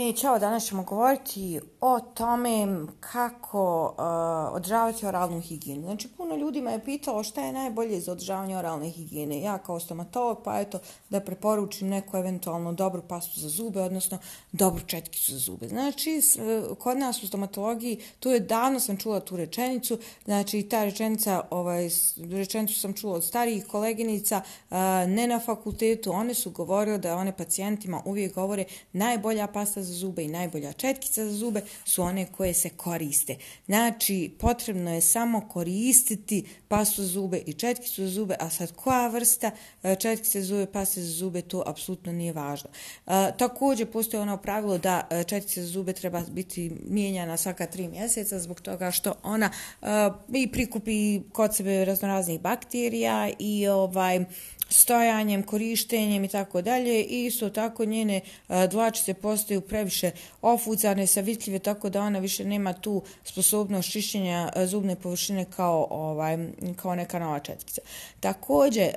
I čao, danas ćemo govoriti o tome kako uh, održavati oralnu higijenu. Znači, puno ljudi me je pitalo šta je najbolje za održavanje oralne higijene. Ja kao stomatolog, pa eto, da preporučim neku eventualno dobru pastu za zube, odnosno dobru četkicu za zube. Znači, eh, kod nas u stomatologiji, tu je davno sam čula tu rečenicu, znači, ta rečenica, ovaj, rečenicu sam čula od starijih koleginica, uh, ne na fakultetu, one su govorile da one pacijentima uvijek govore najbolja pasta za zube i najbolja četkica za zube su one koje se koriste. Znači, potrebno je samo koristiti pastu za zube i četkicu za zube, a sad koja vrsta e, četkice za zube, paste za zube, to apsolutno nije važno. E, također, postoje ono pravilo da e, četkica četkice za zube treba biti mijenjana svaka tri mjeseca zbog toga što ona e, i prikupi kod sebe raznoraznih bakterija i ovaj stojanjem, korištenjem i tako dalje i isto tako njene e, dlačice postaju previše ofucane, savitljive tako da ona više nema tu sposobnost čišćenja e, zubne površine kao ovaj kao neka nova četkica. Također, e,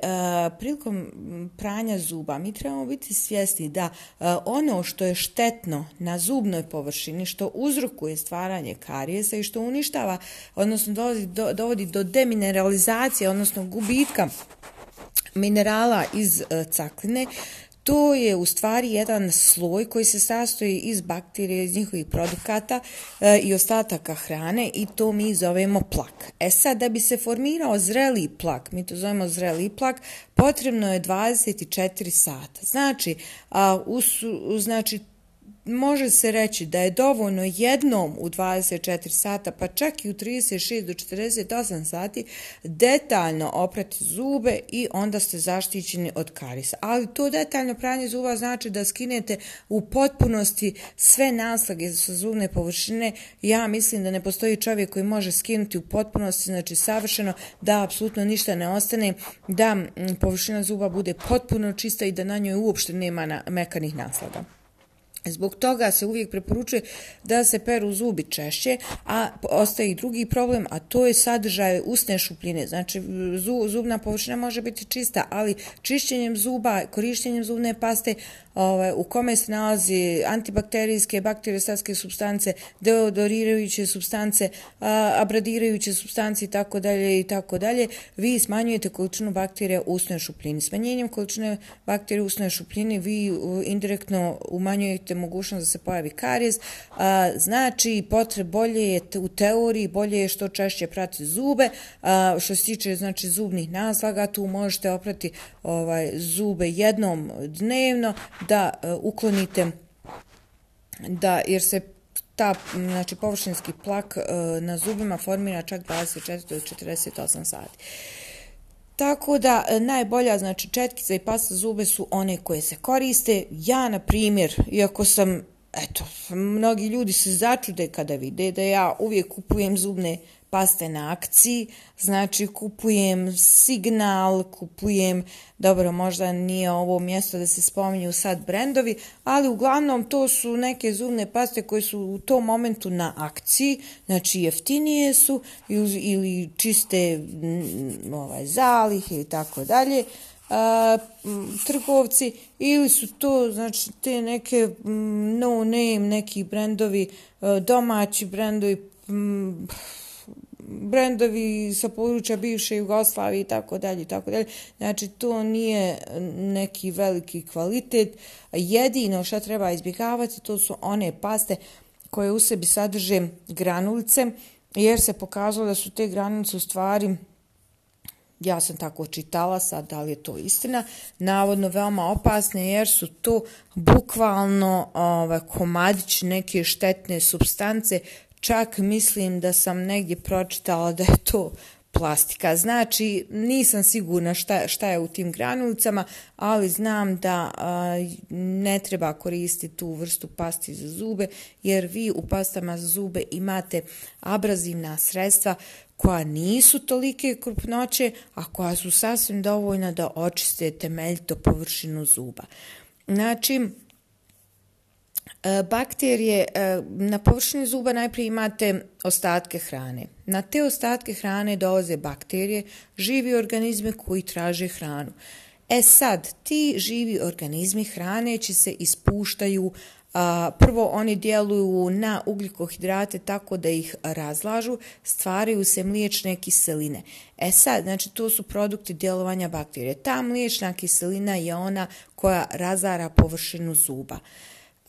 prilikom pranja zuba mi trebamo biti svjesni da ono što je štetno na zubnoj površini, što uzrokuje stvaranje karijesa i što uništava, odnosno dovodi do, dovodi do demineralizacije, odnosno gubitka minerala iz e, cakline. To je u stvari jedan sloj koji se sastoji iz bakterije, iz njihovih produkata e, i ostataka hrane i to mi zovemo plak. E sad, da bi se formirao zreli plak, mi to zovemo zreli plak, potrebno je 24 sata. Znači, a, us, znači može se reći da je dovoljno jednom u 24 sata, pa čak i u 36 do 48 sati, detaljno oprati zube i onda ste zaštićeni od karisa. Ali to detaljno pranje zuba znači da skinete u potpunosti sve naslage sa zubne površine. Ja mislim da ne postoji čovjek koji može skinuti u potpunosti, znači savršeno, da apsolutno ništa ne ostane, da mm, površina zuba bude potpuno čista i da na njoj uopšte nema na, mekanih naslaga. Zbog toga se uvijek preporučuje da se peru zubi češće, a ostaje i drugi problem, a to je sadržaj usne šupljine. Znači, zubna površina može biti čista, ali čišćenjem zuba, korištenjem zubne paste, ovaj, u kome se nalazi antibakterijske, bakteriostatske substance, deodorirajuće substance, abradirajuće substance i tako dalje i tako dalje, vi smanjujete količinu bakterija u usnoj šupljini. Smanjenjem količine bakterija u usnoj šupljini vi indirektno umanjujete imate mogućnost da se pojavi karijez, a, znači potreb bolje je u teoriji, bolje je što češće prati zube, a, što se tiče znači zubnih naslaga, tu možete oprati ovaj zube jednom dnevno da a, uklonite da jer se ta znači površinski plak e, na zubima formira čak 24 do 48 sati. Tako da e, najbolja znači četkica i pasta zube su one koje se koriste. Ja na primjer, iako sam eto, mnogi ljudi se začude kada vide da ja uvijek kupujem zubne paste na akciji, znači kupujem signal, kupujem, dobro možda nije ovo mjesto da se spominju sad brendovi, ali uglavnom to su neke zubne paste koje su u tom momentu na akciji, znači jeftinije su ili čiste mm, ovaj, zalihe i tako dalje, trgovci ili su to znači te neke mm, no name neki brendovi e, domaći brendovi m, brendovi sa područja bivše Jugoslavije i tako dalje i tako dalje. Znači to nije neki veliki kvalitet. Jedino što treba izbjegavati to su one paste koje u sebi sadrže granulice jer se pokazalo da su te granulice u stvari ja sam tako čitala sad da li je to istina, navodno veoma opasne jer su to bukvalno ovaj, komadić neke štetne substance čak mislim da sam negdje pročitala da je to plastika. Znači, nisam sigurna šta, šta je u tim granulicama, ali znam da a, ne treba koristiti tu vrstu pasti za zube, jer vi u pastama za zube imate abrazivna sredstva koja nisu tolike krupnoće, a koja su sasvim dovoljna da očiste temeljito površinu zuba. Znači, E, bakterije, e, na površini zuba najprije imate ostatke hrane. Na te ostatke hrane dolaze bakterije, živi organizme koji traže hranu. E sad, ti živi organizmi hraneći se ispuštaju a, prvo oni djeluju na ugljikohidrate tako da ih razlažu, stvaraju se mliječne kiseline. E sad, znači to su produkti djelovanja bakterije. Ta mliječna kiselina je ona koja razara površinu zuba.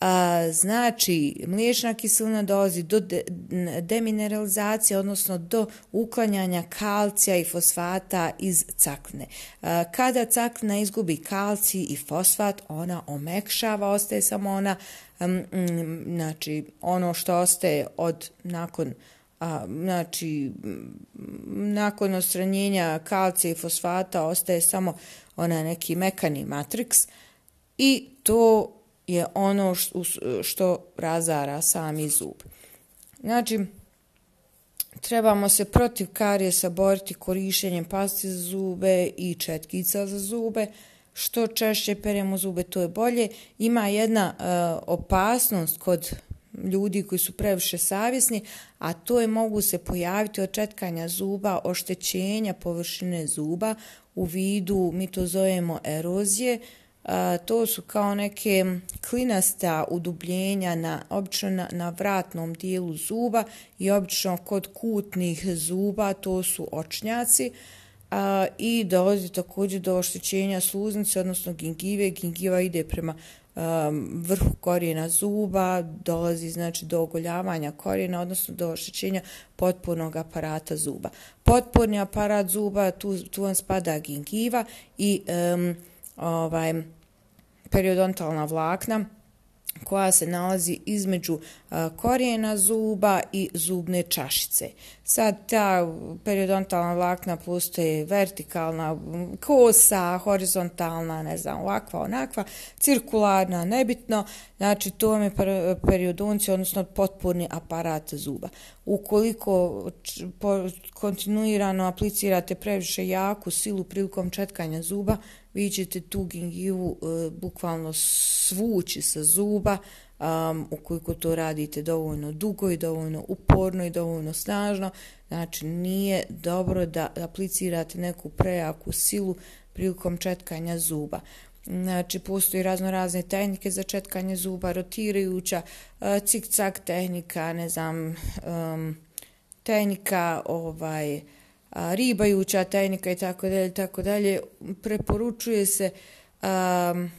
A, znači, mliječna kiselina dolazi do de, demineralizacije, odnosno do uklanjanja kalcija i fosfata iz cakne. A, kada cakna izgubi kalcij i fosfat, ona omekšava, ostaje samo ona, um, znači, ono što ostaje od nakon a, znači, nakon ostranjenja kalcija i fosfata ostaje samo ona neki mekani matriks i to je ono što razara sami zub. Znači, trebamo se protiv karijesa boriti korišenjem pasti za zube i četkica za zube. Što češće peremo zube, to je bolje. Ima jedna uh, opasnost kod ljudi koji su previše savjesni, a to je mogu se pojaviti od četkanja zuba, oštećenja površine zuba u vidu, mi to zovemo erozije, uh, to su kao neke klinasta udubljenja na, obično na, na vratnom dijelu zuba i obično kod kutnih zuba, to su očnjaci. A, I dolazi također do oštećenja sluznice, odnosno gingive. Gingiva ide prema um, vrhu korijena zuba, dolazi znači do ogoljavanja korijena, odnosno do oštećenja potpornog aparata zuba. Potporni aparat zuba, tu, tu vam spada gingiva i um, ovaj, periodontalna vlakna koja se nalazi između e, korijena zuba i zubne čašice. Sad ta periodontalna vlakna postoje vertikalna, kosa, horizontalna, ne znam, ovakva, onakva, cirkularna, nebitno, znači to vam je periodonci, odnosno potporni aparat zuba. Ukoliko kontinuirano aplicirate previše jaku silu prilikom četkanja zuba, vi ćete tu gingivu e, bukvalno svući sa zuba, um, ukoliko to radite dovoljno dugo i dovoljno uporno i dovoljno snažno, znači nije dobro da aplicirate neku prejaku silu prilikom četkanja zuba. Znači, postoji razno razne tehnike za četkanje zuba, rotirajuća, uh, cik-cak tehnika, ne znam, um, tehnika ovaj, ribajuća tehnika i tako dalje, tako dalje, preporučuje se um,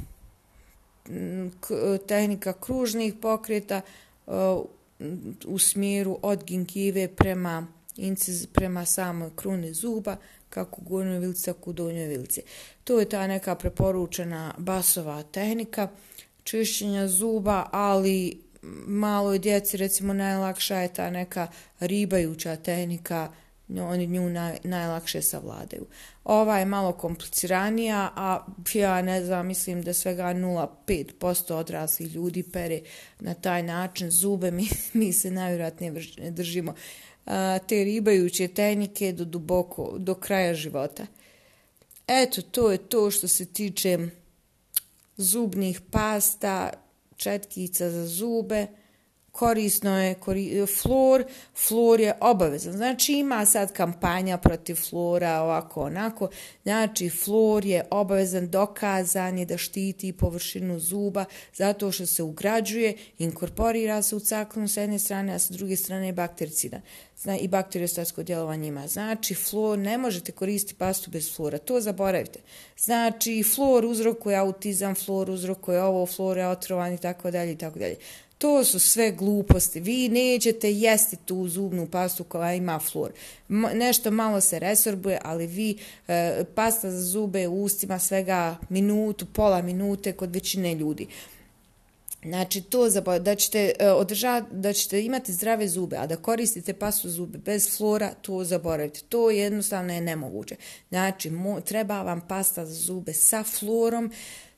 tehnika kružnih pokreta a, u smjeru od gingive prema inciz, prema samoj kruni zuba, kako u gornjoj vilici, tako u donjoj vilici. To je ta neka preporučena basova tehnika čišćenja zuba, ali maloj djeci recimo najlakša je ta neka ribajuća tehnika uh, oni nju naj, najlakše savladaju. Ova je malo kompliciranija, a ja ne znam, mislim da svega 0,5% odraslih ljudi pere na taj način zube, mi, mi se najvjerojatnije držimo a, te ribajuće tehnike do duboko, do kraja života. Eto, to je to što se tiče zubnih pasta, četkica za zube, korisno je kori, flor, flor je obavezan. Znači ima sad kampanja protiv flora, ovako, onako. Znači flor je obavezan, dokazan je da štiti površinu zuba zato što se ugrađuje, inkorporira se u caklonu s jedne strane, a s druge strane je baktericida Zna, I bakteriostatsko djelovanje ima. Znači flor, ne možete koristiti pastu bez flora, to zaboravite. Znači flor uzrokuje autizam, flor uzrokuje ovo, flor je otrovan i tako dalje i tako dalje. To su sve gluposti. Vi nećete jesti tu zubnu pastu koja ima flor. M nešto malo se resorbuje, ali vi e, pasta za zube u ustima svega minutu, pola minute kod većine ljudi. Znači, to za da ćete, e, održati, da ćete imati zdrave zube, a da koristite pastu zube bez flora, to zaboravite. To jednostavno je nemoguće. Znači, mo, treba vam pasta za zube sa florom,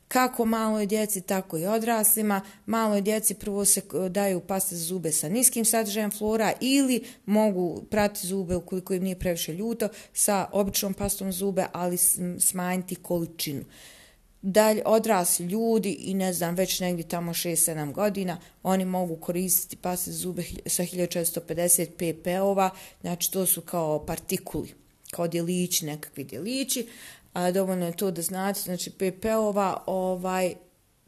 kako maloj djeci, tako i odraslima. Maloj djeci prvo se e, daju paste za zube sa niskim sadržajem flora ili mogu prati zube ukoliko im nije previše ljuto sa običnom pastom zube, ali smanjiti količinu. Dalje, odrasli ljudi i ne znam, već negdje tamo 6-7 godina, oni mogu koristiti paste za zube sa 1450 ppova, znači to su kao partikuli kao djelići, nekakvi djelići a dovoljno je to da znate, znači PP-ova, ovaj,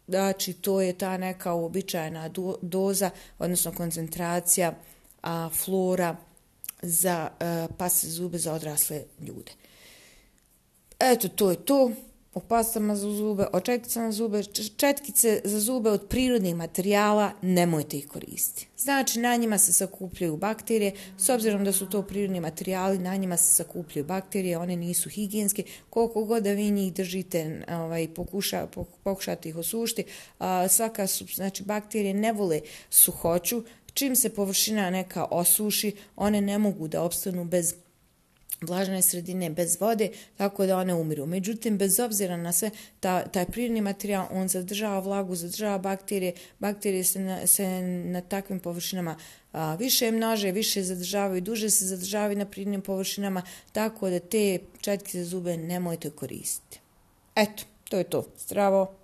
znači to je ta neka uobičajena do, doza, odnosno koncentracija a, flora za a, pase zube za odrasle ljude. Eto, to je to o pastama za zube, o četkicama za zube, četkice za zube od prirodnih materijala, nemojte ih koristiti. Znači, na njima se sakupljaju bakterije, s obzirom da su to prirodni materijali, na njima se sakupljaju bakterije, one nisu higijenske, koliko god da vi njih držite, ovaj, pokuša, pokušate ih osušiti, a, svaka su, znači, bakterije ne vole suhoću, čim se površina neka osuši, one ne mogu da opstanu bez vlažne sredine bez vode, tako da one umiru. Međutim, bez obzira na sve, ta, taj prirodni materijal, on zadržava vlagu, zadržava bakterije, bakterije se na, se na takvim površinama a, više množe, više zadržavaju, duže se zadržavaju na prirodnim površinama, tako da te četke za zube nemojte koristiti. Eto, to je to. Zdravo!